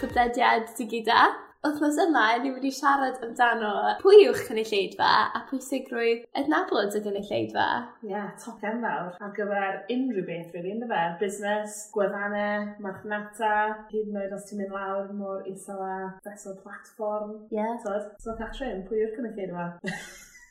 podlediad sy gyda. Wythnos yma, ni wedi siarad amdano pwy yw'ch cynulleidfa a pwysigrwydd adnabod y cynulleidfa. Ie, yeah, top gen fawr ar gyfer unrhyw beth, really, ynddo fe. Busnes, gwefannau, marchnata, hyd yn oed os ti'n mynd lawr mor isel a fesol platform. Ie. Yeah. So, so Catrin, pwy yw'r cynulleidfa?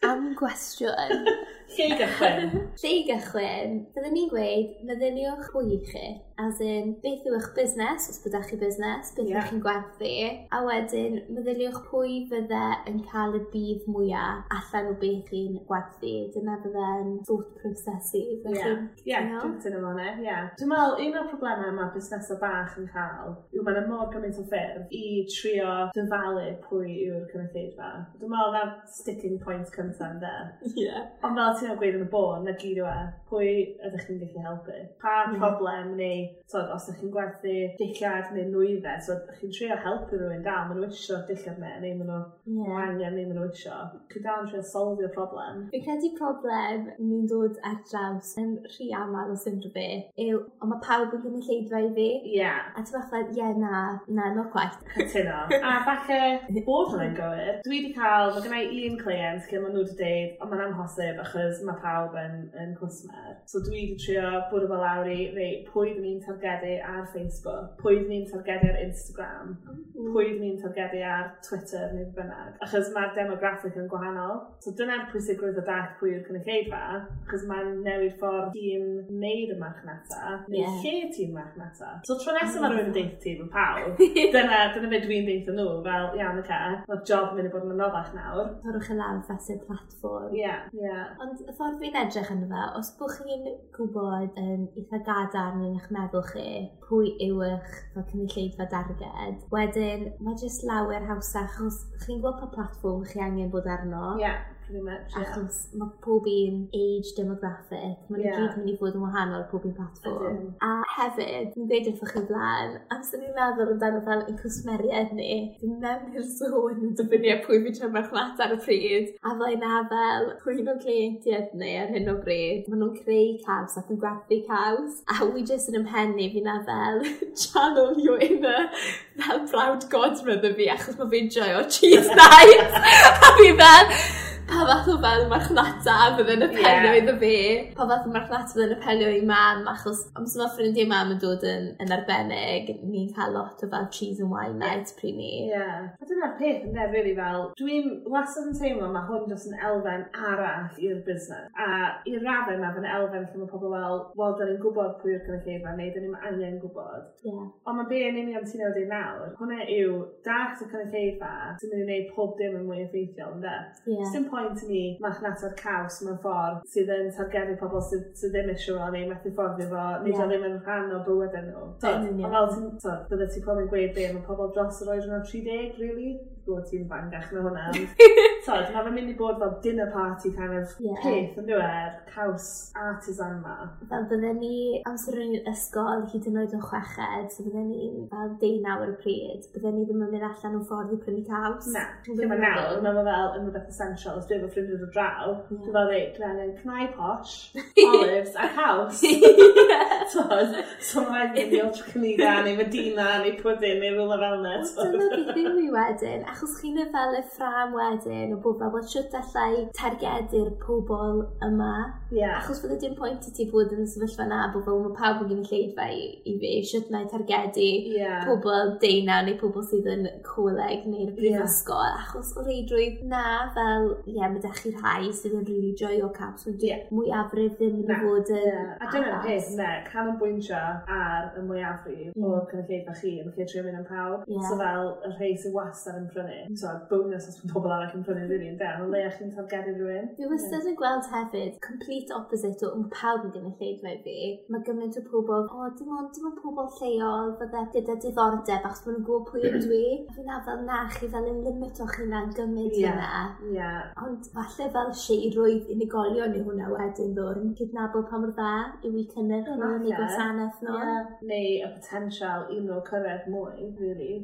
am gwestiwn. Lle i gychwyn? Lle i gychwyn? Byddwn ni'n gweud, meddyliwch pwy chi as in, beth yw eich busnes, os byddech chi busnes, beth yeah. ydych chi'n gwerthu, a wedyn meddyliwch pwy fydde yn cael y bydd mwyaf allan o beth chi'n gwerthu. Dyna fydde'n thought prosesu. Ie, ie, dwi'n hwnna, e, ie. Dwi'n meddwl, un o'r problemau mae busnes o bach yn cael yw mae'n mor gymaint o ffyrdd i trio dyfalu pwy yw'r cynulleidfa. Dwi'n meddwl na sticking point cyntaf yn ynddo. Ie. Yeah. Ond fel ti'n gweud yn y bôn, na gyd yw e, pwy ydych chi'n gallu helpu? Pa mm. problem neu so, os ydych chi'n gwerthu dillad neu nwydde, so ydych chi'n trio helpu rhywun dal, maen nhw isio dillad me, neu maen nhw yeah. angen, neu maen nhw isio. Chi dal yn trio solfio problem. Fi credu problem ni'n dod ar draws yn rhy aml o syndro fi yw, ond mae pawb yn gynnu lleidfa i fi. Ie. Yeah. A ti'n falle, ie, yeah, na, na, no gwaith. Cytuno. a falle bod hwnna'n gywir. Dwi wedi cael, mae gennau un client lle maen nhw wedi dweud, ond mae'n amhosib achos mae pawb yn, yn cwsmer. So dwi wedi trio bod o lawr i, rei, pwy dyn ni'n targedu ar Facebook, pwy ni'n targedu ar Instagram, mm. pwy ni'n targedu ar Twitter neu bynnag. Achos mae'r demograffic yn gwahanol. So dyna'r pwysigrwydd o dall pwy yw'r cynulleidfa, achos mae'n newid ffordd ti'n neud y marchnata, neu yeah. lle ti'n marchnata. So tro nesaf mae mm. rhywun yn deith ti fy pawb. dyna, dyna beth dwi'n deith nhw, fel iawn y ca, mae'r job yn mynd i bod yn anoddach nawr. Torwch y lawr fesur platform. Ie, yeah, ie. Yeah. Ond y ffordd fi'n edrych yn fe, os bwch chi'n gwybod yn um, eitha gadarn yn eich meddwl meddwl chi, pwy yw eich fel cynulleidfa darged. Wedyn, mae jyst lawer hawsach, achos chi'n gwybod pa platform chi angen bod arno. Yeah pretty much. Yeah. Achos mae pob un age demographic, mae'n yeah. gyd mynd i fod yn wahanol ar pob un platform. A hefyd, fi'n gweud wrthych chi flaen, amser ni'n meddwl amdano fel ein cwsmeriad ni, fi'n mewn i'r sôn yn dyfynnu pwy fi'n trefnu chlat ar y pryd. A fel yna fel, pwy nhw'n cleentiaid ni ar hyn o bryd, maen nhw'n creu caws ac yn gwerthu caws. A wy jyst yn ymhenni fi'n a fel channel your inner fel proud godmother fi achos mae fi'n joio cheese night. a fi fel, pa fath o fel marchnata a fydden y penio yeah. iddo fi. Pa fath o marchnata fydden y penio i mam, achos amser mae ffrindiau mam yn dod yn, yn arbennig, ni'n cael lot o fel cheese and wine night pryd ni. Ie. Yeah. A dyna'r peth yn really fel, dwi'n wastad yn teimlo mae hwn jyst yn elfen arall i'r busnes. A i'r raddau mae fe'n elfen lle mae pobl fel, wel, da ni'n gwybod pwy yw'r cynulleidfa, neu da ni'n angen gwybod. Yeah. Ond mae be yn union ti'n ei nawr, hwnna yw, dach y cynulleidfa, ti'n mynd i wneud pob dim yn mwy effeithiol, ynddo? Yeah pwynt ni marchnata'r caws mewn ffordd sydd yn targedu pobl sydd, sydd ddim eisiau fo, neu methu fforddio fo, neu yeah. ddim yn rhan o bywyd nhw. So, fel ti'n, so, bydde ti'n probably gweud be, mae pobl dros yr oed yna 30, really? bod ti'n fangach na hwnna. Tod, mae fe'n mynd i bod fel dinner party kind of yeah. peth yn dweud, e? caws artisan ma. Fel bydden ni amser yn ysgol hyd yn oed yn chweched, so bydden ni fel deunaw ar y pryd, bydden ni ddim yn mynd allan o ffordd i prynu caws. Na, ddim yn nawr, mae fe fel yn rhywbeth essential, os dwi'n fy ffrind yn draw, dwi'n fel dweud, dwi'n angen cnau posh, olives a caws. Tod, so mae'n mynd i o'r trwy'n i'n neu medina neu pwydyn neu rhywle fel yna. Dyna beth yw i wedyn, achos chi'n fel y ffram wedyn o bod fel, bod siwt allai targedu'r pobl yma. Yeah. Achos fydde dim pwynt i ti bod yn sefyllfa na, bod fel mae pawb yn gynnu lleidfa i, i fi, siwt na i targedu yeah. pobl deunaw neu pobl sydd yn coleg neu'r brifysgol, yeah. achos o reidrwydd na fel, ie, yeah, mae da chi rhai sydd yn rili really joio caps, ond yeah. mwyafrif ddim yn fod yn yeah. A dyna'r peth, ne, canolbwyntio ar y mwyafrif mm. o'r cynulleidfa chi, yn lle trio mynd am pawb. Yeah. So fel, y rhai sy'n wastad yn prynu prynu. So, bonus os mae pobl arall yn prynu rili yn dan, ond leia chi'n targedu rhywun. Dwi'n wastad yn gweld hefyd, complete opposite o um, pawb yn gynnu lleid mae fi. Mae gymaint o pobl, o, dim ond, dim ond pobl lleol fydde gyda diddordeb achos maen nhw'n gwybod pwy ydw i. Fi'n a fel na, chi fel yn limit o'ch hynna'n gymaint yeah. yna. Yeah. Ond falle fel seirwydd unigolion yw hwnna wedyn ddwn, cydnabod pa mor dda yw i cynnig nhw, neu gwasanaeth nhw. Neu y potensial i nhw cyrraedd mwy, really.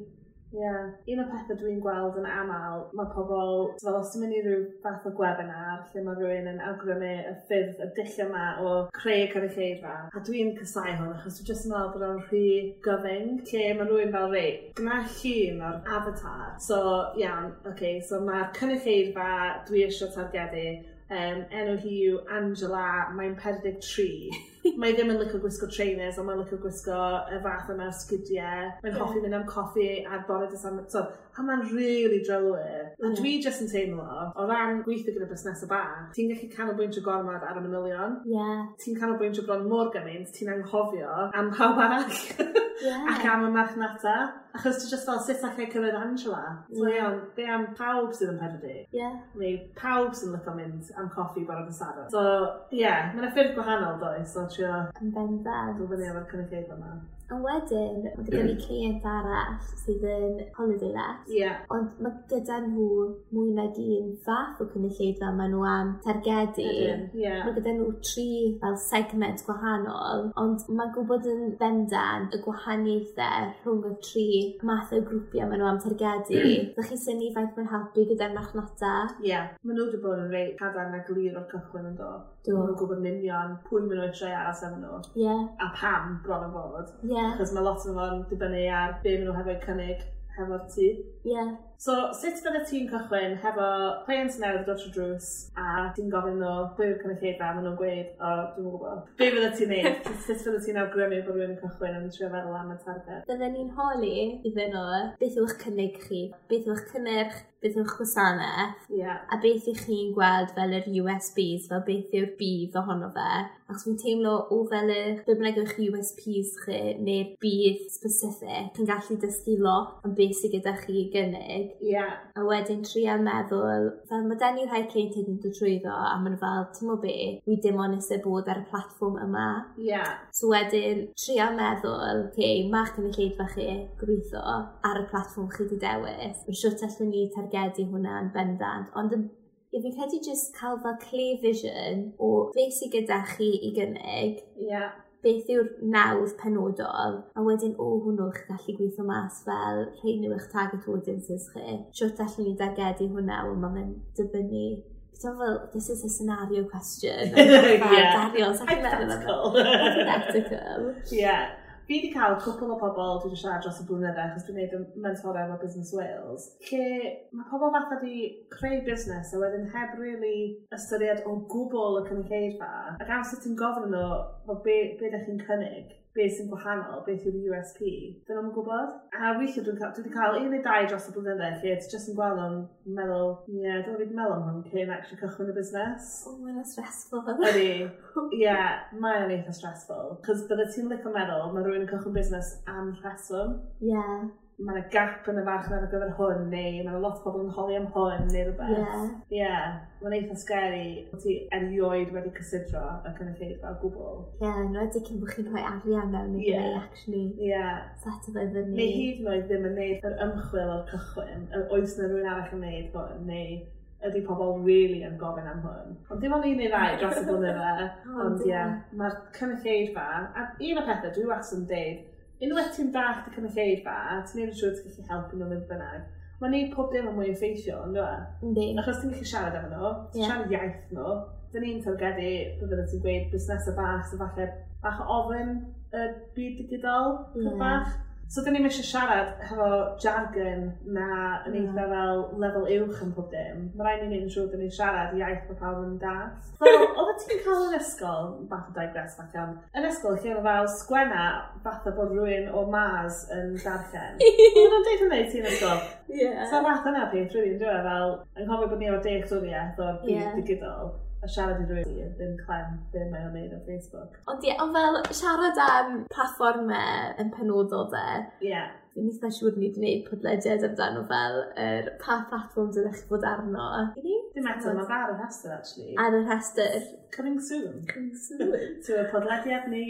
Ie. Yeah. Un o'r pethau dwi'n gweld yn aml, mae pobl, fel os ti'n mynd i rhyw fath o gwebinar lle mae rhywun yn awgrymu y ffyrdd, y dill yma o creu cynulleidfa, a dwi'n cysau hwn achos dwi'n jyst yn meddwl bod o'n rhy gyfyng, lle mae rhywun fel rei, gyma llun o'r avatar. So, iawn, yeah, oce, okay, so mae'r cynulleidfa dwi eisiau targedu um, enw hi yw Angela, mae'n 43. mae ddim yn licio gwisgo trainers, ond mae'n licio gwisgo y fath yma sgidiau. Mae'n hoffi mynd am coffi ar bore dy sam. So, a mae'n really drywyr. A dwi jyst yn teimlo, o ran gweithio gyda busnes y bach, ti'n gallu canolbwyntio gormod ar y manylion. Yeah. Ti'n canolbwyntio bron mor gymaint, ti'n anghofio am pawb arall. Yeah. Ac am y marchnata. Achos ti'n just fel sut allai cyrraedd Angela. So yeah. iawn, be am pawb sydd yn Perdy. Yeah. Neu pawb sy'n yn lyfo mynd am coffi barod yn sarw. So, ie, yeah, mae'n ffyrdd gwahanol does. So, trio... Yn bendant. Dwi'n fyny efo'r cynulleidfa yma. A wedyn, mae gyda ni client arall sydd yn holiday let. Yeah. Ond mae gyda nhw mwy nag un fath o cynulleidfa maen nhw am targedu. Yeah. Mae gyda nhw tri fel segment gwahanol, ond mae'n gwybod yn bendant y gwahanol gwahaniaethau rhwng y tri math o grwpiau maen nhw am targedu. Ddech chi syni faint mae'n helpu gyda'r marchnata? Ie. Yeah. Maen nhw wedi bod yn rei cadarn a glir o'r cychwyn yn do. Do. Maen nhw'n gwybod yn union pwy maen nhw'n treu aros efo nhw. Ie. Yeah. A pam bron o fod. Ie. Yeah. Cos mae lot o fo'n dibynnu ar be maen nhw hefyd cynnig hefo'r tŷ. Ie. Yeah. So, sut fydde ti'n cychwyn hefo pleiant newydd dod trwy drws a ti'n gofyn nhw pwy yw'r cynulleidfa a maen nhw'n gweud, o, dwi'n gwybod. Be fydde ti'n neud? sut fydde ti'n awgrymu bod rhywun yn cychwyn yn trio feddwl am y target? Bydden ni'n holi iddyn nhw beth yw'ch cynnig chi, beth yw'ch cynnyrch, beth yw'ch gwasanaeth, yeah. a beth ych chi'n gweld fel yr USBs, fel beth yw'r bydd ohono fe. Ac fi'n teimlo o fel y be bynnag yw'ch USPs chi neu'r bydd specific yn gallu dysgu lot am beth sydd gyda chi i gynnig Yeah. A wedyn trio meddwl, fel mae den denu rhai cleintiad yn dod trwyddo, a maen fel, ti'n mo be, wi dim ond eisiau bod ar y platfform yma. Yeah. So wedyn, trio meddwl, ce, okay, ma'ch cynulleidfa chi gwrtho ar y platfform chi wedi dewis. Mae'n siwr allwn ni targedu hwnna yn bendant, ond yn Ie, fi'n credu jyst cael fel clear vision o beth sydd gyda chi i gynnig. Ie. Yeah beth yw'r nawdd penodol, a wedyn o hwnnw chi'n gallu gweithio mas fel rhain yw eich target audiences chi. Siwt allan ni dargedu hwnna, ond mae'n dibynnu So fel, this is a scenario question. yeah. Daniel, so Hypothetical. Hypothetical. yeah fi wedi cael cwpl o pobl dwi wedi siarad dros y blynydde, achos dwi'n gwneud y mentorau efo Business Wales, lle mae pobl fatha di creu busnes a wedyn heb really ystyried o gwbl y cynulleidfa, ac amser ti'n gofyn nhw, be, be ydych chi'n cynnig, beth sy'n gwahanol, beth yw'r USP, dyn nhw'n gwybod. A weithio dwi'n cael, dwi wedi cael un neu dau dros y blynydde, lle it's just yn gweld o'n meddwl, ie, yeah, dwi'n wedi meddwl am hwn cyn actually cychwyn y busnes. O, mae'n stressful. Ydy, ie, mae'n eitha stressful. Cos bydde ti'n lic o meddwl, mae rhywun yn cychwyn busnes am rheswm. Ie. Yeah mae yna gap yn y farchnad ar gyfer hwn, neu mae yna lot o bobl yn holi am hwn, neu rhywbeth. Ie. Yeah. Ie, yeah. mae'n eitha sgeri bod ti erioed wedi cysidro y cynulleidfa fel gwbl. Ie, yeah, yn wedi cyn bod chi'n rhoi arian mewn i yeah. neu actually yeah. set o fe fyny. Neu hyd yn oed ddim yn neud yr ymchwil o'r cychwyn, oes na rhywun arall yn neud hwn, neu ydy pobl really yn gofyn am hwn. Ond dim ond un neu ddau dros y blynydde. Ond ie, yeah, mae'r cynulleidfa, a un o pethau dwi wastad yn deud, unwaith ti'n dach dy cymysgeirfa, ti'n neud yn siŵr ti'n gallu helpu nhw mynd bynnag, mae'n neud pob dim yn mwy effeithio, ynddo e? Yndi. Achos ti'n gallu siarad efo nhw, ti'n yeah. siarad iaith nhw, dyn ni'n targedu, byddwn ti'n gweud, busnes busnesau bach, so falle bach o ofyn y byd digidol, yeah. bach. So dyn ni'n eisiau siarad hefo jargon na yn eitha fel lefel uwch yn pob dim. Mae rhaid ni'n neud yn siŵr dyn ni'n siarad iaith mae pawb yn das. So, oedd ti'n cael yn ysgol, bach o digres fath iawn, yn ysgol lle oedd fel sgwenna fath o bod rhywun o Mars yn darllen. Oedden nhw'n deud hynny ti'n ysgol? Ie. So fath yna peth rhywun, dwi'n fel, yn cofio bod ni efo deall dwriaeth o'r byd yeah. digidol a siarad i rhywun ddim clem be mae o'n neud ar Facebook. Ond ie, ond fel siarad am platformau yn penodol de. Ie. Yeah fi'n eitha siŵr ni wedi gwneud podlediad amdano fel yr er, pa platforms ydych chi fod arno. Ni? Dim eto, mae ar y rhestr, actually. Ar y rhestr. Coming soon. Coming soon. to y podlediad ni.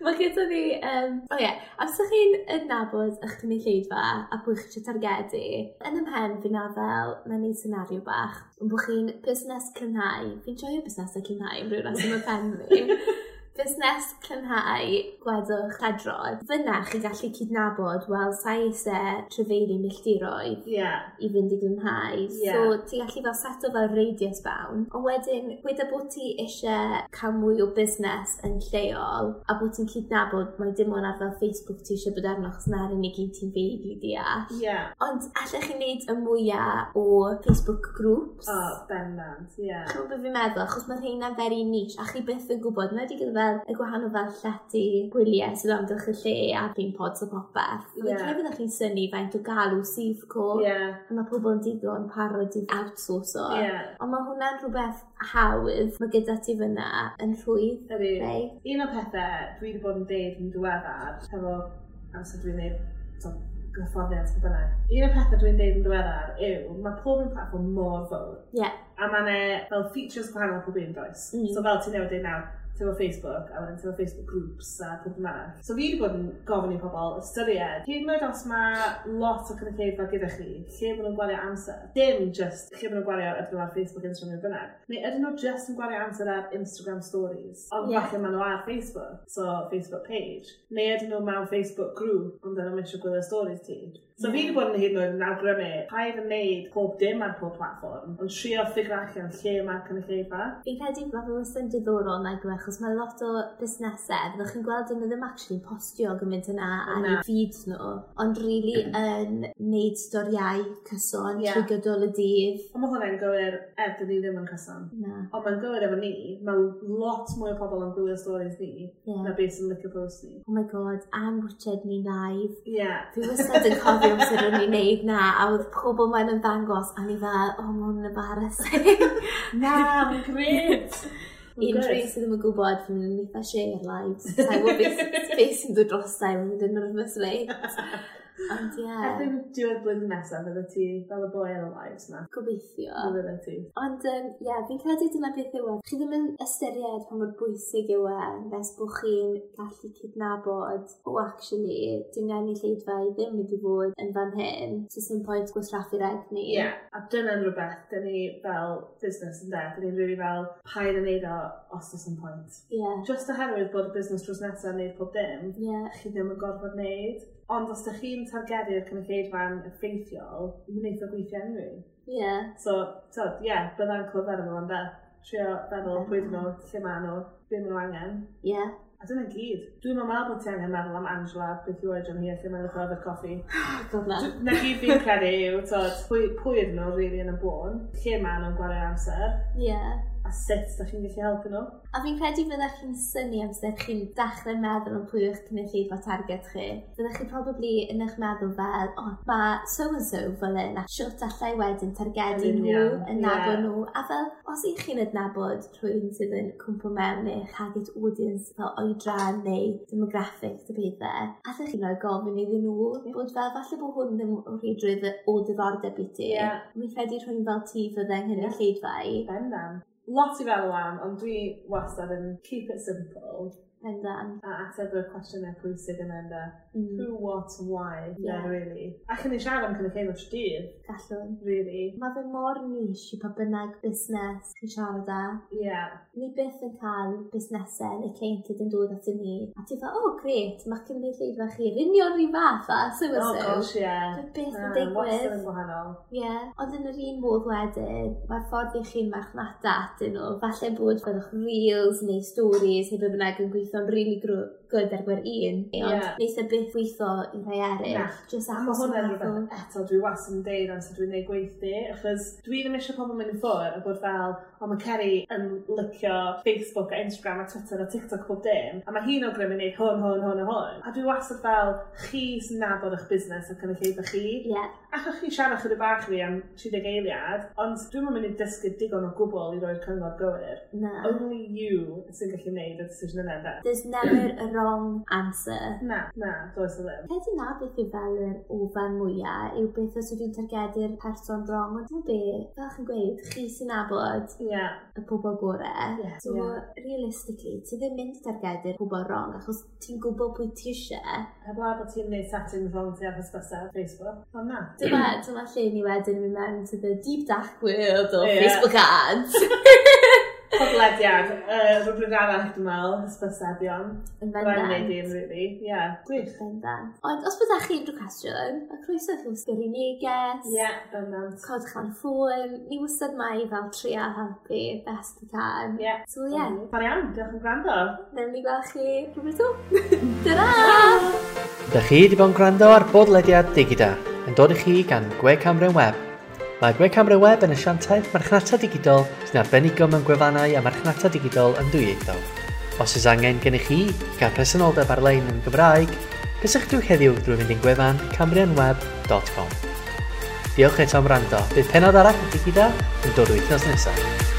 Mae gyda ni, um, o oh ie, yeah, os ydych chi'n adnabod eich cynulleidfa a pwy chi eisiau targedu, yn ymhen fi'n na fel, na ni senario bach, yn bod chi'n busnes cynhau, fi'n joio busnes y cynhau, rwy'n rhaid yn y pen fi. Busnes Cynhau Gwedwch Hedrodd. Fyna chi gallu cydnabod, wel, sa eisiau trefeili milltiroedd yeah. i fynd i gynhau. Yeah. So, ti gallu fel seto fel radius bound. Ond wedyn, gweda bod ti eisiau cael mwy o busnes yn lleol a bod ti'n cydnabod mae dim ond ar fel Facebook ti eisiau bod arno chos na'r unig un ti'n feili deall. Yeah. Ond allech chi wneud y mwyaf o Facebook groups. O, oh, bennant, ie. Yeah. Chwbeth fi'n meddwl, achos mae rheina'n very niche a chi byth yn gwybod, mae wedi gyda fel y gwahanol fel llety gwyliau sydd amdwch y lle a fi'n pods o popeth. Ie. Yeah. Dwi'n chi'n syni faint o galw sydd co. Ie. Yeah. Mae pobl yn digon parod i outsource o. Yeah. Ond mae hwnna'n rhywbeth hawdd mae gyda ti fyna yn rhwydd. Ydy. Un o pethau dwi wedi bod yn deud yn diweddar, hefo amser dwi'n neud so, gyfforddiant gyda bynnag. Un o'r pethau dwi'n deud yn ddiweddar yw, mae pob yn platform mor fawr. Ie. Yeah. A mae yna fel features gwahanol pob un does. Mm. So fel ti'n newid nawr, tyfo Facebook a wedyn tyfo Facebook groups a pob yma. So fi wedi bod yn gofyn i pobl ystyried, hyd yn oed os mae lot o cynulleidfa gyda chi, lle maen nhw'n gwario amser. Dim just lle maen nhw'n gwario ydyn nhw ar Facebook, Instagram neu bynnag. Neu ydyn nhw just yn gwario amser ar Instagram stories, ond yeah. falle maen nhw ar Facebook, so Facebook page. Neu ydyn nhw mewn Facebook group, ond dyn nhw'n eisiau gwylio stories ti. So fi wedi bod yn hyd yn oed yn awgrymu, paid yn neud pob dim ar pob platform, ond trio ffigur allan lle mae'r cynulleidfa. Fi'n credu bod yn diddorol na gwech achos mae lot o busnesau, fyddwch chi'n gweld yn ddim actually postio gymaint yna ar eu feed nhw, ond really mm. yn neud storiau cyson yeah. trwy gydol y dydd. Ond mae hwnna'n gywir er dydw i ddim yn cyson. Na. Ond mae'n gywir efo ni, mae lot mwy o pobl yn gwylio stories ni yeah. na beth sy'n licio post ni. Oh my god, am Richard ni live. Yeah. Fi wastad yn cofio amser o'n i'n neud na, a oedd pobl mae'n ymddangos, a ni fel, oh, mae'n embarrassing. na, mae'n gret. unrhyw sydd ddim yn gwybod, fi'n mynd i eitha share lives. I will be space yn dod drosau, fi'n mynd yn nervous late. Ond ie. Yeah. Erbyn diwedd blwyddyn nesaf, fydde ti fel y boi yn y lives na. Gobeithio. Na fydde ti. Ond ie, um, yeah, fi'n credu dyna beth yw e. Chi ddim yn ystyried pa mor bwysig yw e, nes bod chi'n gallu cydnabod, o oh, actually, dwi'n i lleidfa i ddim wedi i fod yn fan hyn, so sy'n pwynt gwasraffu'r egni. Ie, yeah. a dyna'n rhywbeth, dyn ni fel busnes yn de, dyn ni'n rili fel paid yn neud o os oes yn pwynt. Ie. Yeah. Just oherwydd bod y busnes drws nesaf yn neud pob dim, yeah. chi ddim yn gorfod neud. Ond os ydych chi'n targedu'r cynulleidfa'n effeithiol, mae'n eitha gweithio anyway. Ie. So, So, ie, yeah, bydda'n clyfar efo ond trio feddwl pwy dyn nhw, lle maen nhw, be maen nhw angen. Ie. Yeah. A dyna'n gyd. Dwi'n meddwl bod ti angen meddwl am Angela, beth yw oedran hi lle mae'n ddod o'r coffi. Oh, God na. Na gyd fi'n credu yw, tod, pwy, pwy ydyn nhw rili yn y bôn, lle maen nhw'n gwario amser. Ie. Yeah a sut ydych chi'n gallu helpu nhw. A fi'n credu fyddech chi'n syni amser chi'n dechrau meddwl am pwy yw'ch cynulleidfa target chi. Fyddech chi'n probably yn eich meddwl fel, o, oh, mae so-and-so fel e, yn a siwt allai wedyn targedu nhw, yeah. yn nabod yeah. nhw. A fel, os ych chi'n adnabod rhywun sydd yn cwmpo mewn eich target audience fel oedran neu demographics dy bethau, allech chi'n rhoi gofyn iddyn nhw yeah. bod fel, falle bod hwn ddim o rhydrydd o diddordeb i ti. Yeah. Mi'n credu rhywun fel ti fyddai'n yn hynny yeah. lleidfa i. Bendant lot i feddwl am, ond dwi wastad yn keep it simple. Pendan. A ateb y cwestiynau pwysig yn enda. Mm. Who, what, why, yeah. yeah really. A chyn i siarad am cynnig eilio dydd. Gallwn. Really. Mae fe mor nish i pa bynnag busnes chi'n siarad â. Yeah. Ni byth yn cael busnesau neu ceinted yn dod at ni. A ti fel, oh great, mae cymryd lleidfa chi yn union rhi fath a sy'n Oh gosh, yeah. Dwi byth yn digwydd. Wastad yn gwahanol. Yeah. Ond yn yr un modd wedyn, mae'r ffordd i chi'n marchnata atyn nhw. Falle bod byddwch reels neu stories neu bydd bynnag yn gweithio să înrelicră good ar gwer un, ond yeah. neitha byth e weitho i rhai eraill. Na. Just achos hwnna rhywbeth eto, dwi was yn deud amser dwi'n neud gweithdi, achos dwi ddim eisiau pobl mynd i ffwr a bod fel, o mae Ceri yn licio Facebook a Instagram a Twitter a TikTok pob dim, a mae hi'n awgrym yn neud hwn, hwn, hwn a hwn. A dwi wastad fel, chi sy'n nabod eich busnes ac yn y lleid chi. Yeah. Achos chi siarad chydig bach fi am 30 eiliad, ond dwi'n mynd i dysgu digon o gwbl i roi'r cyngor gywir. Na. Only you sy'n gallu gwneud y decision yna. There's never a wrong answer. Na, na, does o ddim. Cedi na beth yw fel yr ofan mwyaf yw beth os ydw i'n targedu'r person wrong, ond dwi'n be, fel chi'n gweud, chi sy'n nabod yeah. y pobol gorau. Yeah, so, yeah. realistically, ti ddim mynd i targedu'r pobol wrong, achos ti'n gwybod pwy ti eisiau. A bla bod ti'n neud setting wrong ti ar hysbysau Facebook, ond na. Dyma, dyma lle ni wedyn yn mynd mewn to the deep dark world o yeah. Facebook ads. podlediad uh, rhywbryd arall dwi'n meddwl, hysbysebion. Yn bendant. Rwy'n neud really. ie. Gwych. Bendant. Ond os byddech chi unrhyw cwestiwn, a croeso chi'n sgeri neges. Ie, bendant. Cod chan ffôn. Ni wastad mai fel trio helpu best i can. Ie. Yeah. So ie. Yeah. Far iawn, diolch yn gwrando. Nen ni gweld chi rhywbryd o. Ta-da! Da chi wedi bod yn gwrando ar bodlediad digida yn dod i chi gan Gwe Camren Web Mae gwe Gwekamra Web yn asiantaeth marchnata digidol sy'n arbenigo mewn gwefannau a marchnata digidol yn dwyieithol. Os oes angen gennych chi gael presenoldeb ar-lein yn Gymraeg, gysylltwch heddiw drwy fynd i'n gwefan cambrianweb.com. Diolch eto am rando. Bydd penod arall y digida yn dod wythnos nesaf.